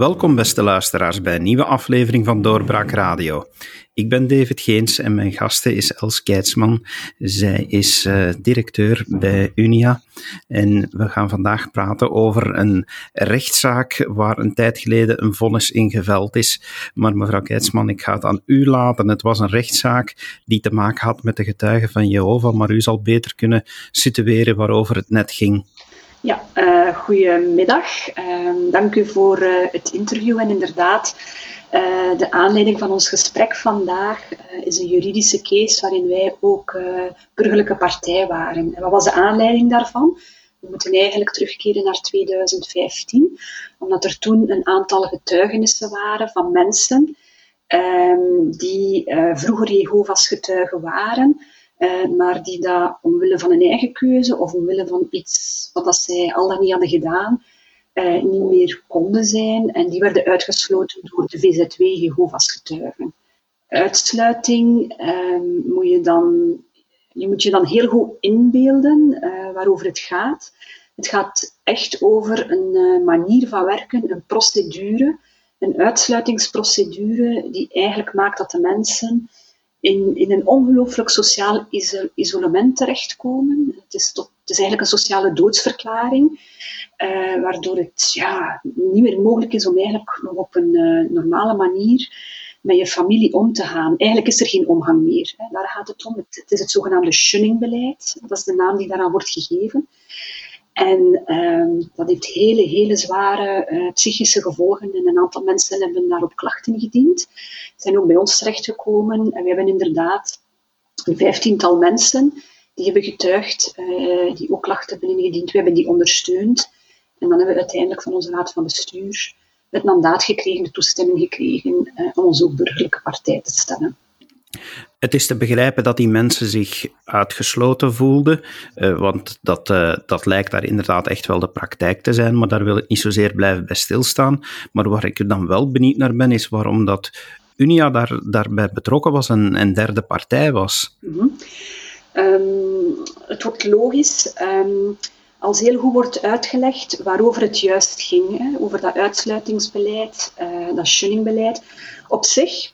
Welkom, beste luisteraars, bij een nieuwe aflevering van Doorbraak Radio. Ik ben David Geens en mijn gaste is Els Keitsman. Zij is uh, directeur bij Unia. En we gaan vandaag praten over een rechtszaak waar een tijd geleden een vonnis in geveld is. Maar mevrouw Keitsman, ik ga het aan u laten. Het was een rechtszaak die te maken had met de getuigen van Jehovah, maar u zal beter kunnen situeren waarover het net ging. Ja, uh, goedemiddag. Uh, dank u voor uh, het interview. En inderdaad, uh, de aanleiding van ons gesprek vandaag is een juridische case waarin wij ook burgerlijke partij waren. En wat was de aanleiding daarvan? We moeten eigenlijk terugkeren naar 2015, omdat er toen een aantal getuigenissen waren van mensen um, die vroeger Jehovah's getuigen waren uh, maar die dat omwille van een eigen keuze of omwille van iets wat dat zij al dan niet hadden gedaan, uh, niet meer konden zijn. En die werden uitgesloten door de VZW Jehovah's getuigen. Uitsluiting um, moet je dan, je moet je dan heel goed inbeelden uh, waarover het gaat. Het gaat echt over een manier van werken, een procedure, een uitsluitingsprocedure die eigenlijk maakt dat de mensen in, in een ongelooflijk sociaal isolement terechtkomen. Het is, tot, het is eigenlijk een sociale doodsverklaring, uh, waardoor het ja, niet meer mogelijk is om eigenlijk nog op een uh, normale manier met je familie om te gaan. Eigenlijk is er geen omgang meer. Hè. Daar gaat het om. Het, het is het zogenaamde shunningbeleid. Dat is de naam die daaraan wordt gegeven. En uh, dat heeft hele, hele zware uh, psychische gevolgen. En een aantal mensen hebben daarop klachten gediend. Zijn ook bij ons terechtgekomen. En we hebben inderdaad een vijftiental mensen die hebben getuigd, uh, die ook klachten hebben ingediend. We hebben die ondersteund. En dan hebben we uiteindelijk van onze raad van bestuur het mandaat gekregen, de toestemming gekregen uh, om ons ook burgerlijke partij te stellen. Het is te begrijpen dat die mensen zich uitgesloten voelden, uh, want dat, uh, dat lijkt daar inderdaad echt wel de praktijk te zijn, maar daar wil ik niet zozeer blijven bij stilstaan. Maar waar ik dan wel benieuwd naar ben, is waarom dat Unia daar, daarbij betrokken was en een derde partij was. -hmm. um, het wordt logisch. Um, als heel goed wordt uitgelegd waarover het juist ging, hè, over dat uitsluitingsbeleid, uh, dat shunningbeleid. Op zich,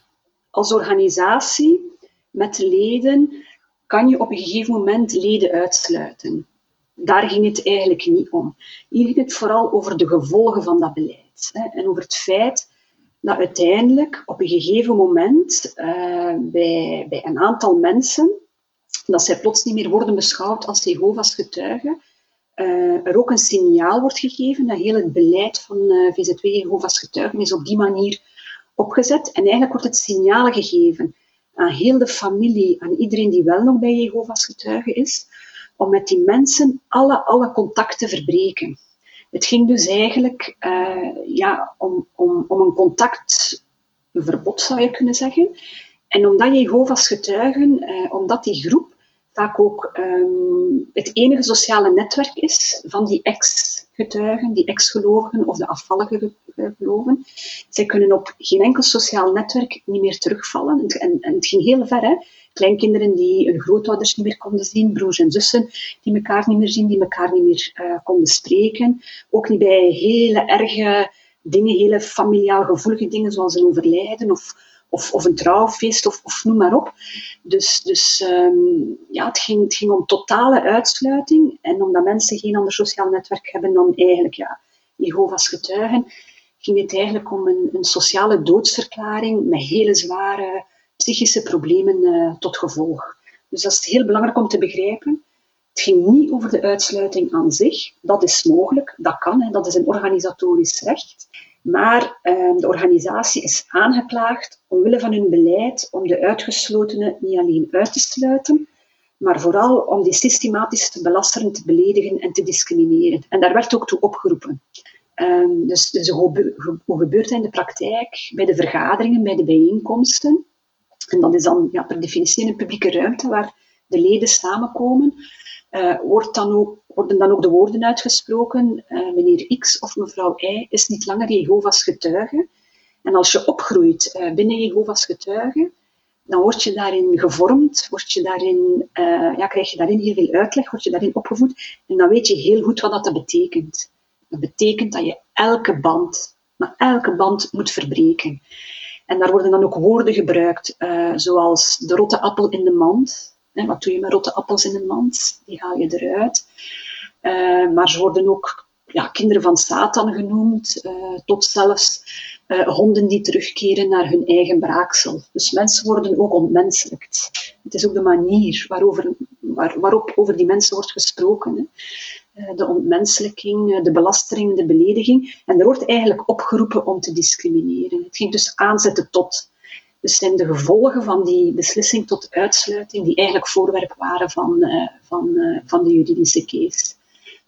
als organisatie, met de leden kan je op een gegeven moment leden uitsluiten. Daar ging het eigenlijk niet om. Hier ging het vooral over de gevolgen van dat beleid. Hè, en over het feit dat uiteindelijk op een gegeven moment uh, bij, bij een aantal mensen, dat zij plots niet meer worden beschouwd als Jehovah's getuigen, uh, er ook een signaal wordt gegeven dat heel het beleid van uh, VZW Jehovah's getuigen is op die manier opgezet. En eigenlijk wordt het signaal gegeven aan heel de familie, aan iedereen die wel nog bij Jehovah's getuige is, om met die mensen alle, alle contacten te verbreken. Het ging dus eigenlijk uh, ja, om, om, om een contactverbod, zou je kunnen zeggen. En omdat Jehovah's getuigen, uh, omdat die groep vaak ook um, het enige sociale netwerk is van die ex-getuigen, die ex-gelovigen of de afvallige gelovigen. Zij kunnen op geen enkel sociaal netwerk niet meer terugvallen. En, en het ging heel ver, hè. Kleinkinderen die hun grootouders niet meer konden zien, broers en zussen die elkaar niet meer zien, die elkaar niet meer uh, konden spreken. Ook niet bij hele erge dingen, hele familiaal gevoelige dingen zoals een overlijden of of, of een trouwfeest, of, of noem maar op. Dus, dus um, ja, het ging, het ging om totale uitsluiting. En omdat mensen geen ander sociaal netwerk hebben dan eigenlijk ja, Jehovah's getuigen, ging het eigenlijk om een, een sociale doodsverklaring met hele zware psychische problemen uh, tot gevolg. Dus dat is heel belangrijk om te begrijpen. Het ging niet over de uitsluiting aan zich. Dat is mogelijk, dat kan, hè, dat is een organisatorisch recht. Maar uh, de organisatie is aangeklaagd omwille van hun beleid om de uitgeslotenen niet alleen uit te sluiten, maar vooral om die systematisch te belasteren, te beledigen en te discrimineren. En daar werd ook toe opgeroepen. Um, dus, dus hoe, gebeurt dat in de praktijk? Bij de vergaderingen, bij de bijeenkomsten. En dat is dan ja, per definitie een publieke ruimte waar de leden samenkomen. Uh, wordt dan ook worden dan ook de woorden uitgesproken, uh, meneer X of mevrouw Y is niet langer Jehovah's getuige. En als je opgroeit uh, binnen Jehovah's getuigen, dan word je daarin gevormd, word je daarin, ja, krijg je daarin heel veel uitleg, word je daarin opgevoed en dan weet je heel goed wat dat betekent. Dat betekent dat je elke band maar elke band moet verbreken. En daar worden dan ook woorden gebruikt, zoals de rotte appel in de mand. Wat doe je met rotte appels in de mand? Die haal je eruit. Uh, maar ze worden ook ja, kinderen van Satan genoemd, uh, tot zelfs honden die terugkeren naar hun eigen braaksel. Dus mensen worden ook ontmenselijkt. Het is ook de manier waarover, waar, waarop over die mensen wordt gesproken. Hè. Eh, de ontmenselijking, eh, de belastering, de belediging. En er wordt eigenlijk opgeroepen om te discrimineren. Het ging dus aanzetten tot. Dus zijn de gevolgen van die beslissing tot uitsluiting, die eigenlijk voorwerp waren van, uh, van, uh, van de juridische case.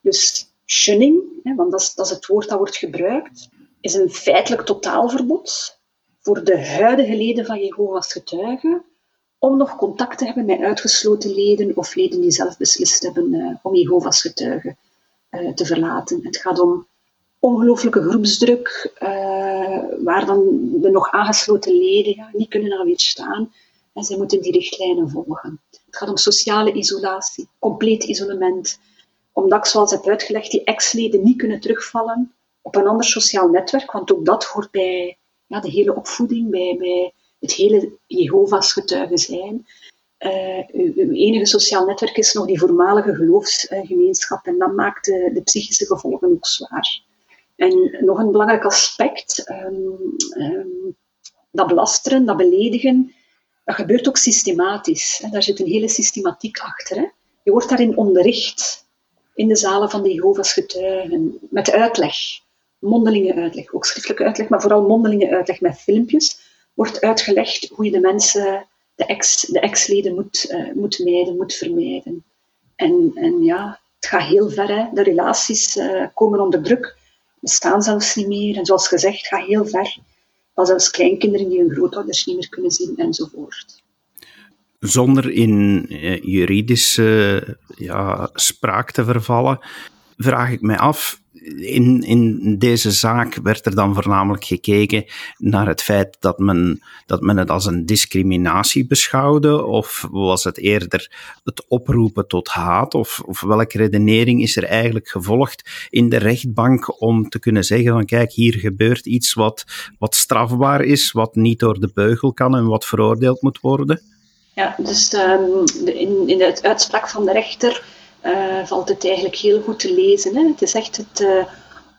Dus shunning, hè, want dat is, dat is het woord dat wordt gebruikt, is een feitelijk totaalverbod voor de huidige leden van Jehovah's getuigen om nog contact te hebben met uitgesloten leden of leden die zelf beslist hebben uh, om Jehovah's getuigen te verlaten. Het gaat om ongelooflijke groepsdruk, uh, waar dan de nog aangesloten leden ja, niet kunnen aan weerstaan. En zij moeten die richtlijnen volgen. Het gaat om sociale isolatie, compleet isolement. Omdat ik, zoals heb uitgelegd, die ex-leden niet kunnen terugvallen op een ander sociaal netwerk, want ook dat hoort bij ja, de hele opvoeding, bij, bij het hele Jehovah's getuigen zijn. Uh, uw, enige sociaal netwerk is nog die voormalige geloofsgemeenschap en dat maakt de psychische gevolgen ook zwaar. En nog een belangrijk aspect, um, um, dat belasteren, dat beledigen, dat gebeurt ook systematisch. Hè. Daar zit een hele systematiek achter. Hè. Je wordt daarin onderricht in de zalen van de Jehovah's getuigen, met uitleg, mondelinge uitleg, ook schriftelijke uitleg, maar vooral mondelinge uitleg met filmpjes, wordt uitgelegd hoe je de mensen, de, ex, de ex-leden moet, uh, moet mijden, moet vermijden. En, en ja, het gaat heel ver. De relaties uh, komen onder druk, bestaan zelfs niet meer. En zoals gezegd, gaat heel ver. Al zelfs kleinkinderen die hun grootouders niet meer kunnen zien enzovoort. Zonder in uh, juridische ja, spraak te vervallen, vraag ik mij af, in, in deze zaak werd er dan voornamelijk gekeken naar het feit dat men, dat men het als een discriminatie beschouwde, of was het eerder het oproepen tot haat, of, of welke redenering is er eigenlijk gevolgd in de rechtbank om te kunnen zeggen van kijk, hier gebeurt iets wat, wat strafbaar is, wat niet door de beugel kan en wat veroordeeld moet worden? Ja, dus um, in, in het uitspraak van de rechter uh, valt het eigenlijk heel goed te lezen. Hè. Het is echt het uh,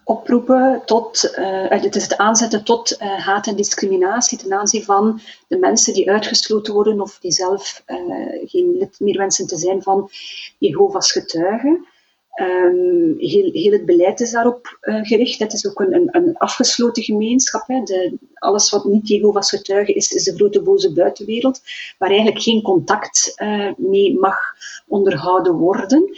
oproepen tot, uh, het is het aanzetten tot haat en discriminatie ten aanzien van de mensen die uitgesloten worden of die zelf geen lid meer wensen te zijn van Jehovah's getuigen. Um, heel, heel, het beleid is daarop uh, gericht. Het is ook een, een, een afgesloten gemeenschap. Hè. De, alles wat niet Jehovah's getuige is, is de grote boze buitenwereld, waar eigenlijk geen contact uh, mee mag onderhouden worden.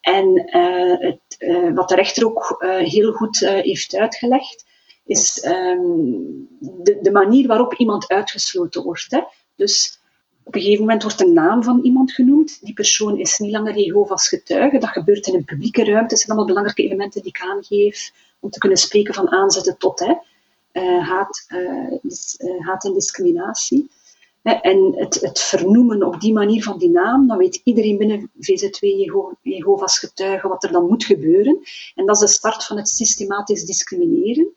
En uh, het, wat de rechter ook heel goed heeft uitgelegd, is um, de, de, manier waarop iemand uitgesloten wordt. Hè. Dus op een gegeven moment wordt de naam van iemand genoemd. Die persoon is niet langer Jehovah's getuige. Dat gebeurt in een publieke ruimte. Dat zijn allemaal belangrijke elementen die ik aangeef om te kunnen spreken van aanzetten tot hè. Uh, haat, dis, uh, haat en discriminatie. En het, het, vernoemen op die manier van die naam, dan weet iedereen binnen VZ2 Jeho Jehovah's getuigen wat er dan moet gebeuren. En dat is de start van het systematisch discrimineren.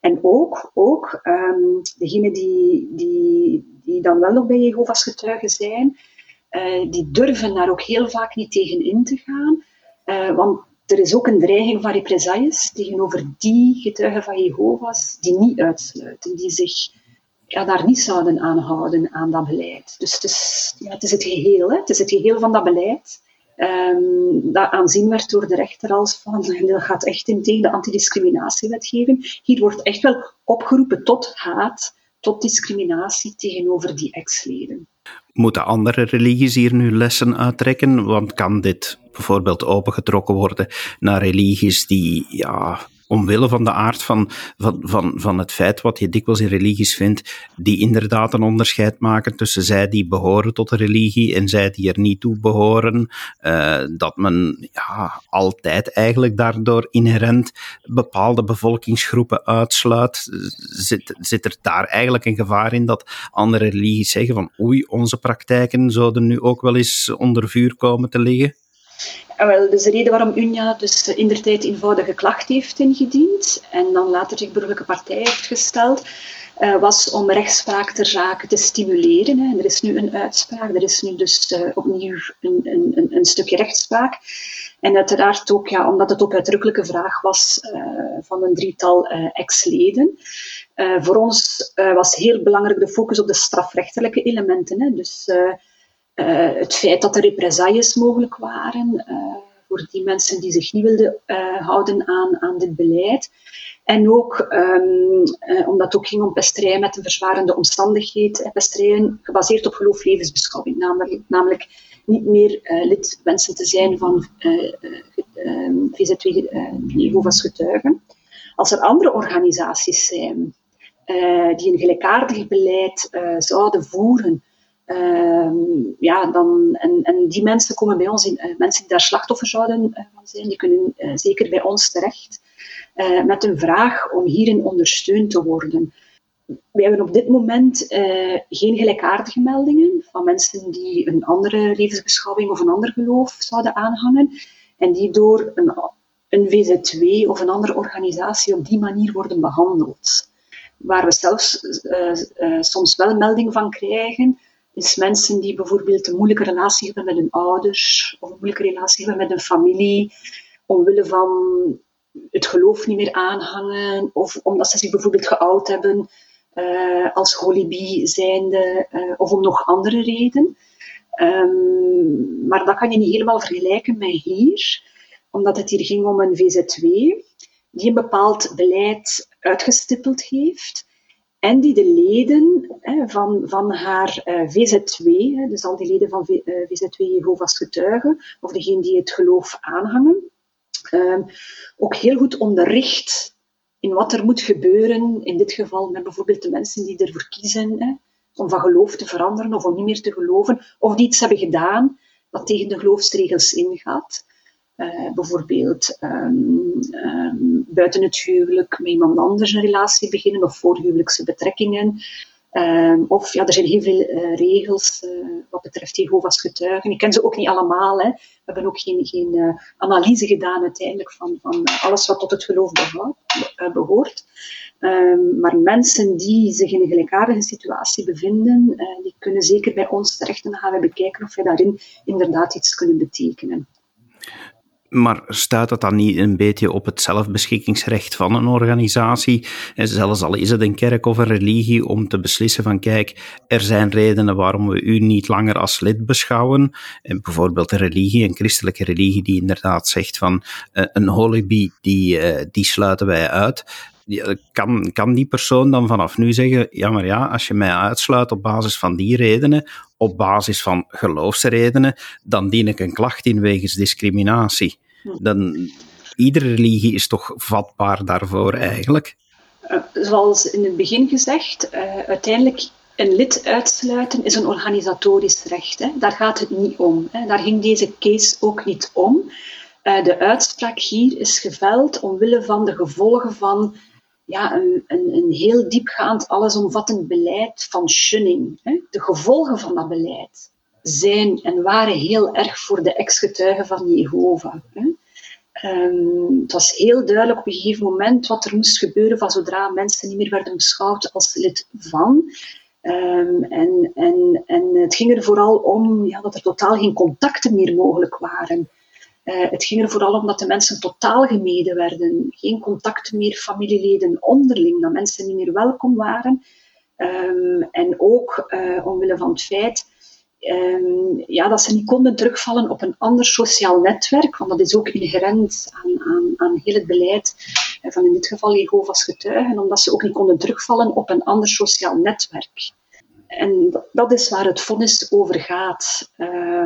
En ook, ook um, degenen die, die, die dan wel nog bij Jehovah's getuigen zijn, uh, die durven daar ook heel vaak niet tegen in te gaan. Uh, want er is ook een dreiging van represailles tegenover die getuigen van Jehovah's die niet uitsluiten, die zich ja, daar niet zouden aanhouden aan dat beleid. Dus het is, ja, het, is het geheel, hè? het is het geheel van dat beleid um, dat aanzien werd door de rechter als van, dat gaat echt in tegen de antidiscriminatiewetgeving. Hier wordt echt wel opgeroepen tot haat, tot discriminatie tegenover die ex-leden. Moeten andere religies hier nu lessen uittrekken? Want kan dit bijvoorbeeld opengetrokken worden naar religies die ja, omwille van de aard van, van, van, van het feit wat je dikwijls in religies vindt, die inderdaad een onderscheid maken tussen zij die behoren tot de religie en zij die er niet toe behoren. Uh, dat men ja, altijd eigenlijk daardoor inherent bepaalde bevolkingsgroepen uitsluit. Zit, zit er daar eigenlijk een gevaar in dat andere religies zeggen van oei, onze praktijken zouden nu ook wel eens onder vuur komen te liggen? Wel, dus de reden waarom UNIA dus in der tijd eenvoudige klacht heeft ingediend en dan later zich burgerlijke partij heeft gesteld, uh, was om rechtspraak ter zake te stimuleren. Er is nu een uitspraak, er is nu dus uh, opnieuw een, een, een, stukje rechtspraak. En uiteraard ook ja, omdat het op uitdrukkelijke vraag was uh, van een drietal ex-leden. voor ons was heel belangrijk de focus op de strafrechtelijke elementen. Hè. Dus het feit dat er represailles mogelijk waren voor die mensen die zich niet wilden houden aan, aan dit beleid. En ook uh, omdat het ook ging om pesterij met een verzwarende omstandigheid. Pesterijen gebaseerd op geloof levensbeschouwing. Namelijk, namelijk niet meer lid wensen te zijn van uh, VZW Jehovah's getuigen. Als er andere organisaties zijn die een gelijkaardig beleid zouden voeren, ehm, ja, dan, en, en, die mensen komen bij ons, in, mensen die daar slachtoffer zouden van zijn, die kunnen zeker bij ons terecht. Met een vraag om hierin ondersteund te worden. We hebben op dit moment geen gelijkaardige meldingen van mensen die een andere levensbeschouwing of een ander geloof zouden aanhangen en die door een, een VZW of een andere organisatie op die manier worden behandeld. Waar we zelfs soms wel melding van krijgen, is mensen die bijvoorbeeld een moeilijke relatie hebben met hun ouders of een moeilijke relatie hebben met een familie, omwille van het geloof niet meer aanhangen, of omdat ze zich bijvoorbeeld geoud hebben uh, als holibi zijnde, uh, of om nog andere reden. Um, maar dat kan je niet helemaal vergelijken met hier, omdat het hier ging om een VZW die een bepaald beleid uitgestippeld heeft en die de leden van, van haar VZW, hè, dus al die leden van v, VZW Jehovah's getuigen, of degene die het geloof aanhangen, Ehm, ook heel goed onderricht in wat er moet gebeuren. In dit geval met bijvoorbeeld de mensen die ervoor kiezen om van geloof te veranderen of om niet meer te geloven, of die iets hebben gedaan dat tegen de geloofsregels ingaat. Uh, bijvoorbeeld um, um, buiten het huwelijk met iemand anders een relatie beginnen of voorhuwelijkse betrekkingen. Um, of ja, er zijn heel veel uh, regels uh, wat betreft Jehovah's getuigen. Ik ken ze ook niet allemaal. Hè. We hebben ook geen, geen uh, analyse gedaan uiteindelijk van, van alles wat tot het geloof behoort. Um, maar mensen die zich in een gelijkaardige situatie bevinden, die kunnen zeker bij ons terecht en dan gaan we bekijken of we daarin inderdaad iets kunnen betekenen. Maar staat dat dan niet een beetje op het zelfbeschikkingsrecht van een organisatie? En zelfs al is het een kerk of een religie, om te beslissen van kijk, er zijn redenen waarom we u niet langer als lid beschouwen. En bijvoorbeeld een religie, een christelijke religie, die inderdaad zegt van uh, een holibi, die, die sluiten wij uit kan, kan die persoon dan vanaf nu zeggen: ja, maar ja, als je mij uitsluit op basis van die redenen, op basis van geloofsredenen, dan dien ik een klacht in wegens discriminatie. Hm. Dan, iedere religie is toch vatbaar daarvoor eigenlijk? Eh, zoals in het begin gezegd, uh, uiteindelijk een lid uitsluiten is een organisatorisch recht. Hè. Daar gaat het niet om. Hè. Daar ging deze case ook niet om. Uh, de uitspraak hier is geveld omwille van de gevolgen van ja, een, een, een heel diepgaand, allesomvattend beleid van shunning. Hè. De gevolgen van dat beleid zijn en waren heel erg voor de ex-getuigen van Jehovah. Hè. Um, het was heel duidelijk op een gegeven moment wat er moest gebeuren van zodra mensen niet meer werden beschouwd als lid van. Um, en, en, en het ging er vooral om ja, dat er totaal geen contacten meer mogelijk waren. Uh, het ging er vooral om dat de mensen totaal gemeden werden. Geen contacten meer, familieleden onderling, dat mensen niet meer welkom waren. Um, en ook uh, omwille van het feit um, ja, dat ze niet konden terugvallen op een ander sociaal netwerk, want dat is ook inherent aan, aan, aan heel het beleid uh, van in dit geval Jehovah's getuigen, omdat ze ook niet konden terugvallen op een ander sociaal netwerk. En dat is waar het vonnis over gaat.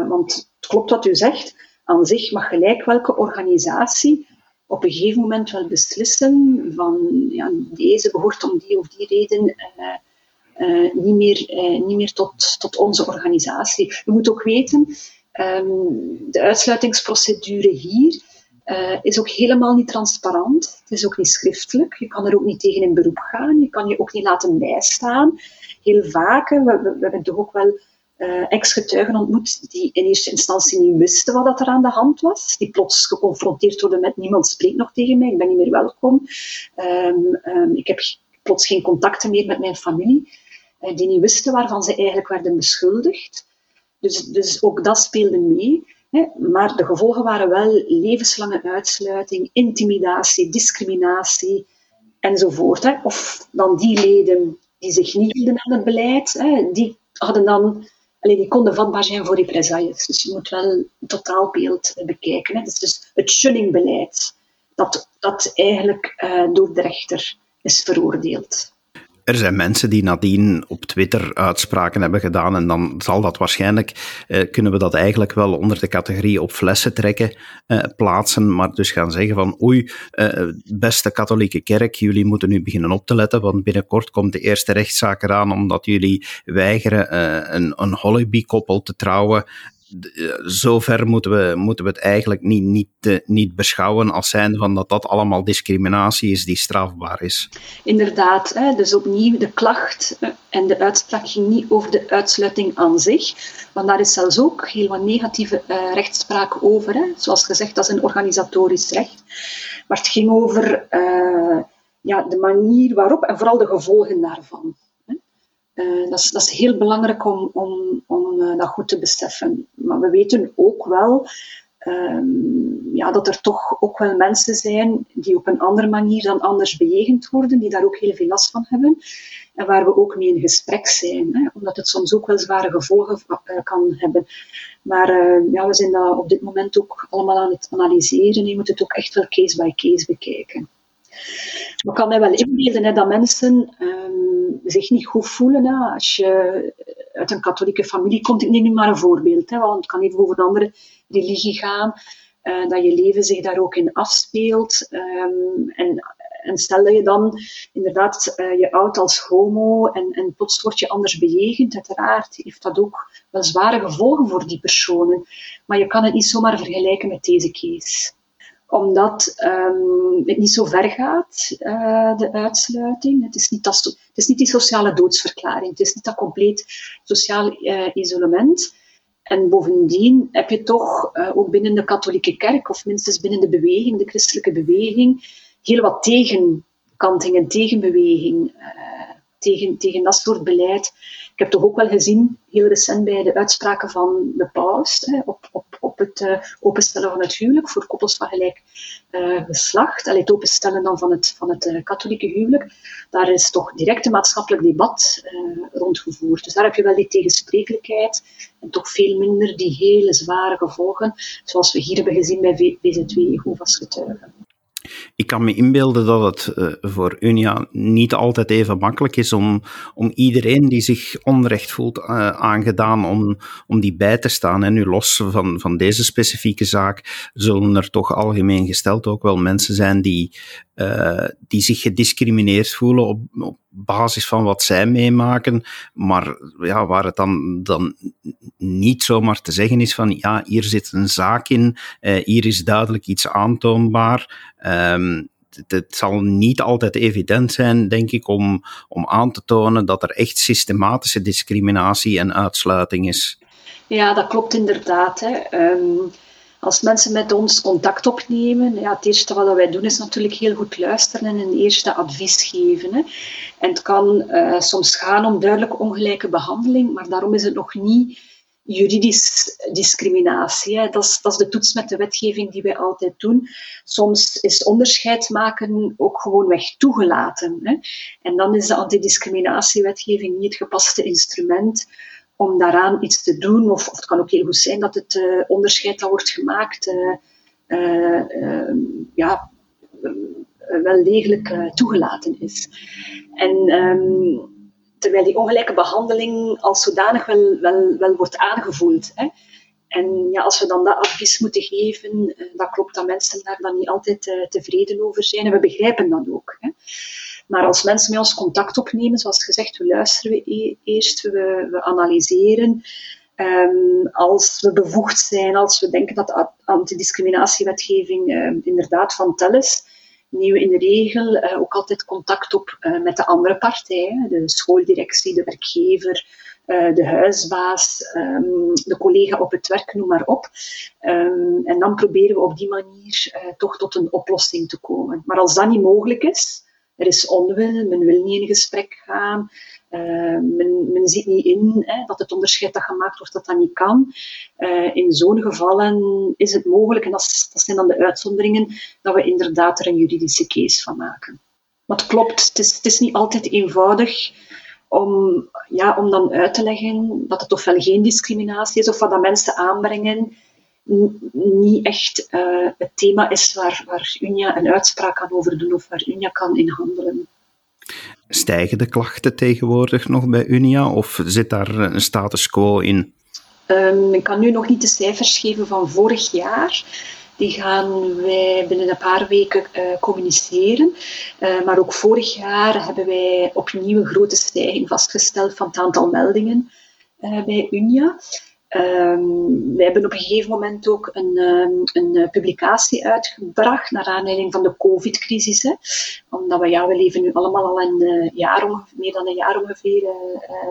want het klopt wat u zegt aan zich mag gelijk welke organisatie op een gegeven moment wel beslissen van ja, deze behoort om die of die reden uh, uh, niet meer, uh, niet meer tot, tot onze organisatie. Je moet ook weten, um, de uitsluitingsprocedure hier is ook helemaal niet transparant. Het is ook niet schriftelijk. Je kan er ook niet tegen in beroep gaan. Je kan je ook niet laten bijstaan. Heel vaak, we, we, we hebben toch ook wel ex-getuigen ontmoet die in eerste instantie niet wisten wat er aan de hand was. Die plots geconfronteerd worden met niemand spreekt nog tegen mij, ik ben niet meer welkom. Um, um, ik heb plots geen contacten meer met mijn familie. Uh, die niet wisten waarvan ze eigenlijk werden beschuldigd. Dus, dus ook dat speelde mee. Hè. Maar de gevolgen waren wel levenslange uitsluiting, intimidatie, discriminatie enzovoort. Hè. Of dan die leden die zich niet hielden aan het beleid, hè, die hadden dan Alleen die konden vatbaar zijn voor represailles. Dus je moet wel het totaalbeeld bekijken. Hè. Dus, dus het shunningbeleid, dat, dat eigenlijk uh, door de rechter is veroordeeld. Er zijn mensen die nadien op Twitter uitspraken hebben gedaan en dan zal dat waarschijnlijk, eh, kunnen we dat eigenlijk wel onder de categorie op flessen trekken eh, plaatsen, maar dus gaan zeggen van oei, eh, beste katholieke kerk, jullie moeten nu beginnen op te letten, want binnenkort komt de eerste rechtszaak eraan omdat jullie weigeren eh, een, een Hollyby-koppel te trouwen zover moeten we, moeten we het eigenlijk niet, niet, uh, niet beschouwen als zijnde van dat dat allemaal discriminatie is die strafbaar is. Inderdaad, dus opnieuw de klacht eh, en de uitspraak ging niet over de uitsluiting aan zich, want daar is zelfs ook heel wat negatieve rechtspraak over. Zoals gezegd, dat is een organisatorisch recht. Maar het ging over ja, de manier waarop en vooral de gevolgen daarvan. Uh, dat, is, dat, is, heel belangrijk om, om, om uh, dat goed te beseffen. Maar we weten ook wel um, ja, dat er toch ook wel mensen zijn die op een andere manier dan anders bejegend worden, die daar ook heel veel last van hebben. En waar we ook mee in gesprek zijn, hè, omdat het soms ook wel zware gevolgen uh, kan hebben. Maar ja, we zijn dat op dit moment ook allemaal aan het analyseren. Je moet het ook echt wel case by case bekijken. Maar kan mij wel inbeelden hè, dat mensen um, zich niet goed voelen. Hè, als je uit een katholieke familie komt, ik neem nu maar een voorbeeld, hè, want het kan even over een andere religie gaan, uh, dat je leven zich daar ook in afspeelt. Um, en, en stel dat je dan inderdaad uh, je oud als homo en, en plots word je anders bejegend, uiteraard heeft dat ook wel zware gevolgen voor die personen. Maar je kan het niet zomaar vergelijken met deze case omdat um, het niet zo ver gaat, uh, de uitsluiting. Het is, niet dat, het is niet die sociale doodsverklaring. Het is niet dat compleet sociaal uh, isolement. En bovendien heb je toch uh, ook binnen de katholieke kerk, of minstens binnen de beweging, de christelijke beweging, heel wat tegenkantingen, tegenbeweging tegen, tegen dat soort beleid. Ik heb toch ook wel gezien, heel recent bij de uitspraken van de paus, hè, op, op, op het uh, openstellen van het huwelijk voor koppels van gelijk uh, geslacht, en het openstellen dan van het, van het uh, katholieke huwelijk, daar is toch direct een maatschappelijk debat rondgevoerd. Dus daar heb je wel die tegensprekelijkheid en toch veel minder die hele zware gevolgen, zoals we hier hebben gezien bij VZ2 Jehovah's getuigen. Ik kan me inbeelden dat het uh, voor Unia niet altijd even makkelijk is om, om iedereen die zich onrecht voelt uh, aangedaan, om, om die bij te staan. En nu los van, van deze specifieke zaak zullen er toch algemeen gesteld ook wel mensen zijn die, uh, die zich gediscrimineerd voelen op, basis van wat zij meemaken, maar ja, waar het dan, dan niet zomaar te zeggen is van ja, hier zit een zaak in, uh, hier is duidelijk iets aantoonbaar. Um, het, zal niet altijd evident zijn, denk ik, om, om aan te tonen dat er echt systematische discriminatie en uitsluiting is. Ja, dat klopt inderdaad. Hè. Um, als mensen met ons contact opnemen, ja, het eerste wat wij doen is natuurlijk heel goed luisteren en een eerste advies geven. Hè. En het kan uh, soms gaan om duidelijk ongelijke behandeling, maar daarom is het nog niet juridisch discriminatie. Dat, is, dat is de toets met de wetgeving die wij altijd doen. Soms is onderscheid maken ook gewoonweg toegelaten. Hè. En dan is de antidiscriminatiewetgeving niet het gepaste instrument om daaraan iets te doen. Of, of het kan ook heel goed zijn dat het uh, onderscheid dat wordt gemaakt uh, uh, ja, wel degelijk toegelaten is. En um, terwijl die ongelijke behandeling als zodanig wel, wel, wel wordt aangevoeld. Hè. En ja, als we dan dat advies moeten geven, dat klopt dat mensen daar dan niet altijd tevreden over zijn. En we begrijpen dat ook. Hè. Maar als mensen met ons contact opnemen, zoals gezegd, we luisteren we e-, eerst, we, we analyseren. Um, als we bevoegd zijn, als we denken dat de antidiscriminatiewetgeving uh, inderdaad van tel is, nemen we in de regel ook altijd contact op met de andere partijen, de schooldirectie, de werkgever, de huisbaas, ehm, de collega op het werk, noem maar op. Ehm, en dan proberen we op die manier toch tot een oplossing te komen. Maar als dat niet mogelijk is, er is onwil, men wil niet in gesprek gaan, uh, men, men, ziet niet in hè, dat het onderscheid dat gemaakt wordt, dat dat niet kan. Uh, in zo'n gevallen is het mogelijk, en dat, dat, zijn dan de uitzonderingen, dat we inderdaad er een juridische case van maken. Maar het klopt, het is, het is niet altijd eenvoudig om, ja, om dan uit te leggen dat het ofwel geen discriminatie is, of wat dat mensen aanbrengen niet echt uh, het thema is waar, waar Unia een uitspraak kan over doen of waar Unia kan in handelen. Stijgen de klachten tegenwoordig nog bij Unia of zit daar een status quo in? Um, ik kan nu nog niet de cijfers geven van vorig jaar. Die gaan wij binnen een paar weken uh, communiceren. Uh, maar ook vorig jaar hebben wij opnieuw een grote stijging vastgesteld van het aantal meldingen bij Unia. Um, wij hebben op een gegeven moment ook een, um, een uh, publicatie uitgebracht naar aanleiding van de COVID-crisis. Omdat we, ja, we leven nu allemaal al een uh, jaar, meer dan een jaar ongeveer uh,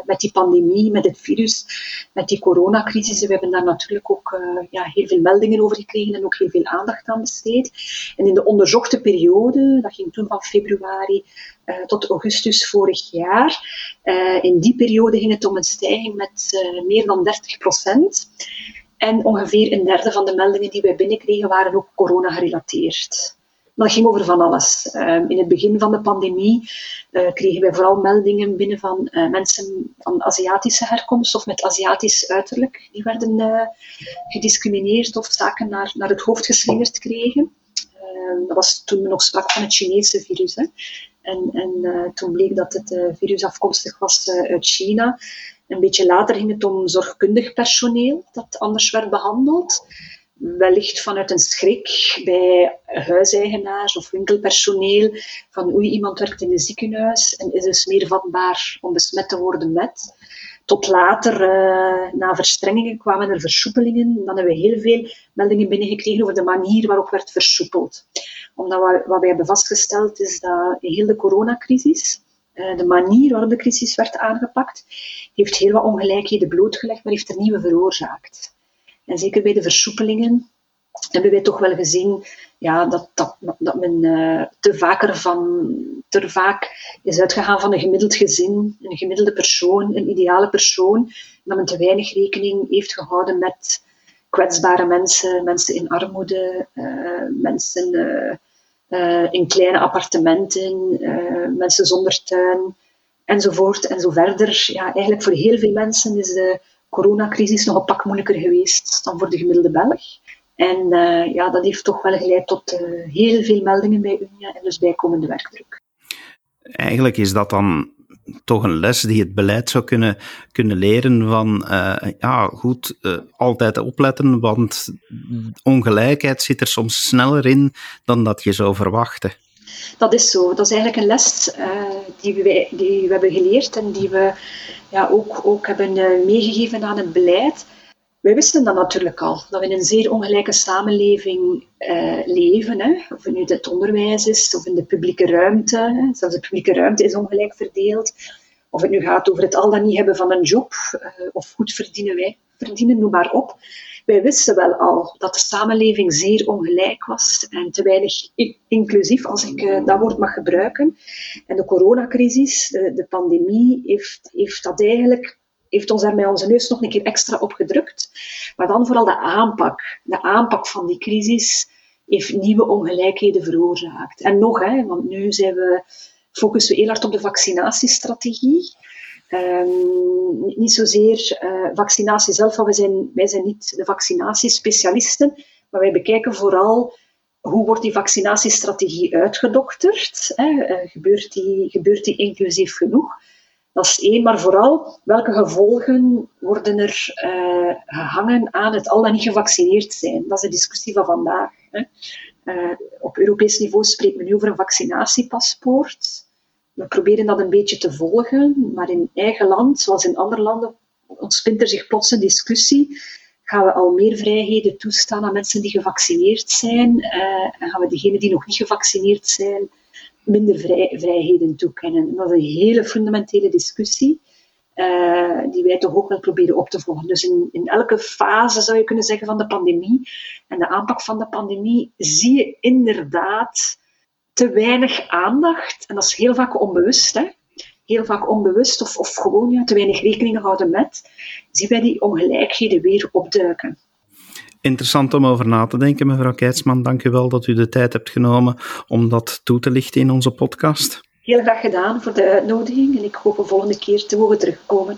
met die pandemie, met het virus, met die coronacrisis. We hebben daar natuurlijk ook ja, heel veel meldingen over gekregen en ook heel veel aandacht aan besteed. En in de onderzochte periode, dat ging toen van februari uh, tot augustus vorig jaar. Uh, in die periode ging het om een stijging met uh, meer dan 30 procent. En ongeveer een derde van de meldingen die wij binnenkregen waren ook corona-gerelateerd. Maar dat ging over van alles. in het begin van de pandemie kregen wij vooral meldingen binnen van mensen van Aziatische herkomst of met Aziatisch uiterlijk. Die werden gediscrimineerd of zaken naar, naar het hoofd geslingerd kregen. dat was toen we nog sprak van het Chinese virus. Hè. En, en uh, toen bleek dat het uh, virus afkomstig was uh, uit China. Een beetje later ging het om zorgkundig personeel dat anders werd behandeld. Wellicht vanuit een schrik bij huiseigenaars of winkelpersoneel van oei, iemand werkt in een ziekenhuis en is dus meer vatbaar om besmet te worden met. Tot later, uh, na verstrengingen, kwamen er versoepelingen. Dan hebben we heel veel meldingen binnengekregen over de manier waarop werd versoepeld. Omdat wat, wij hebben vastgesteld is dat heel de coronacrisis, uh, de manier waarop de crisis werd aangepakt, heeft heel wat ongelijkheden blootgelegd, maar heeft er nieuwe veroorzaakt. En zeker bij de versoepelingen hebben wij toch wel gezien ja, dat, dat, dat men uh, te, vaker van, te vaak is uitgegaan van een gemiddeld gezin, een gemiddelde persoon, een ideale persoon. Dat men te weinig rekening heeft gehouden met kwetsbare mensen, mensen in armoede, uh, mensen uh, in kleine appartementen, mensen zonder tuin, enzovoort en zo verder. Ja, eigenlijk voor heel veel mensen is de coronacrisis nog een pak moeilijker geweest dan voor de gemiddelde Belg. En uh, ja, dat heeft toch wel geleid tot uh, heel veel meldingen bij Unia en dus bijkomende werkdruk. Eigenlijk is dat dan toch een les die het beleid zou kunnen, kunnen leren van, uh, ja, goed, altijd opletten, want ongelijkheid zit er soms sneller in dan dat je zou verwachten. Dat is zo. Dat is eigenlijk een les die, we, die we hebben geleerd en die we ja, ook, ook hebben meegegeven aan het beleid. Wij wisten dat natuurlijk al, dat we in een zeer ongelijke samenleving uh, leven. Hè. Of het nu het onderwijs is, of in de publieke ruimte. Hè. Zelfs de publieke ruimte is ongelijk verdeeld. Of het nu gaat over het al dan niet hebben van een job, uh, of goed verdienen wij, verdienen, noem maar op. Wij wisten wel al dat de samenleving zeer ongelijk was en te weinig inclusief, als ik uh, dat woord mag gebruiken. En de coronacrisis, de, de pandemie, heeft, heeft dat eigenlijk heeft ons daarmee onze neus nog een keer extra opgedrukt. Maar dan vooral de aanpak. De aanpak van die crisis heeft nieuwe ongelijkheden veroorzaakt. En nog, hè, want nu zijn we, focussen we heel hard op de vaccinatiestrategie. Um, niet zozeer uh, vaccinatie zelf, want wij zijn, wij zijn niet de vaccinatiespecialisten, maar wij bekijken vooral hoe wordt die vaccinatiestrategie uitgedokterd. Hè? Uh, gebeurt, die, gebeurt die inclusief genoeg? Dat is één, maar vooral welke gevolgen worden er uh, gehangen aan het al dan niet gevaccineerd zijn. Dat is de discussie van vandaag. Hè. Uh, op Europees niveau spreekt men nu over een vaccinatiepaspoort. We proberen dat een beetje te volgen, maar in eigen land, zoals in andere landen, ontspint er zich plots een discussie. gaan we al meer vrijheden toestaan aan mensen die gevaccineerd zijn en gaan we degenen die nog niet gevaccineerd zijn minder vrij, vrijheden toekennen. Dat is een hele fundamentele discussie. Uh, die wij toch ook wel proberen op te volgen. Dus in, in elke fase, zou je kunnen zeggen, van de pandemie en de aanpak van de pandemie, zie je inderdaad te weinig aandacht. En dat is heel vaak onbewust, hè? heel vaak onbewust of, of gewoon ja, te weinig rekening houden met, zien wij die ongelijkheden weer opduiken. Interessant om over na te denken, mevrouw Keitsman. Dank u wel dat u de tijd hebt genomen om dat toe te lichten in onze podcast. Heel graag gedaan voor de uitnodiging en ik hoop een volgende keer te mogen terugkomen.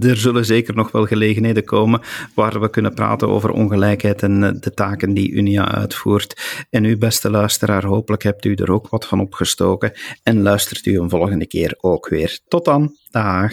Er zullen zeker nog wel gelegenheden komen waar we kunnen praten over ongelijkheid en eh, de taken die Unia uitvoert. En u, beste luisteraar, hopelijk hebt u er ook wat van opgestoken en luistert u een volgende keer ook weer. Tot dan, dag.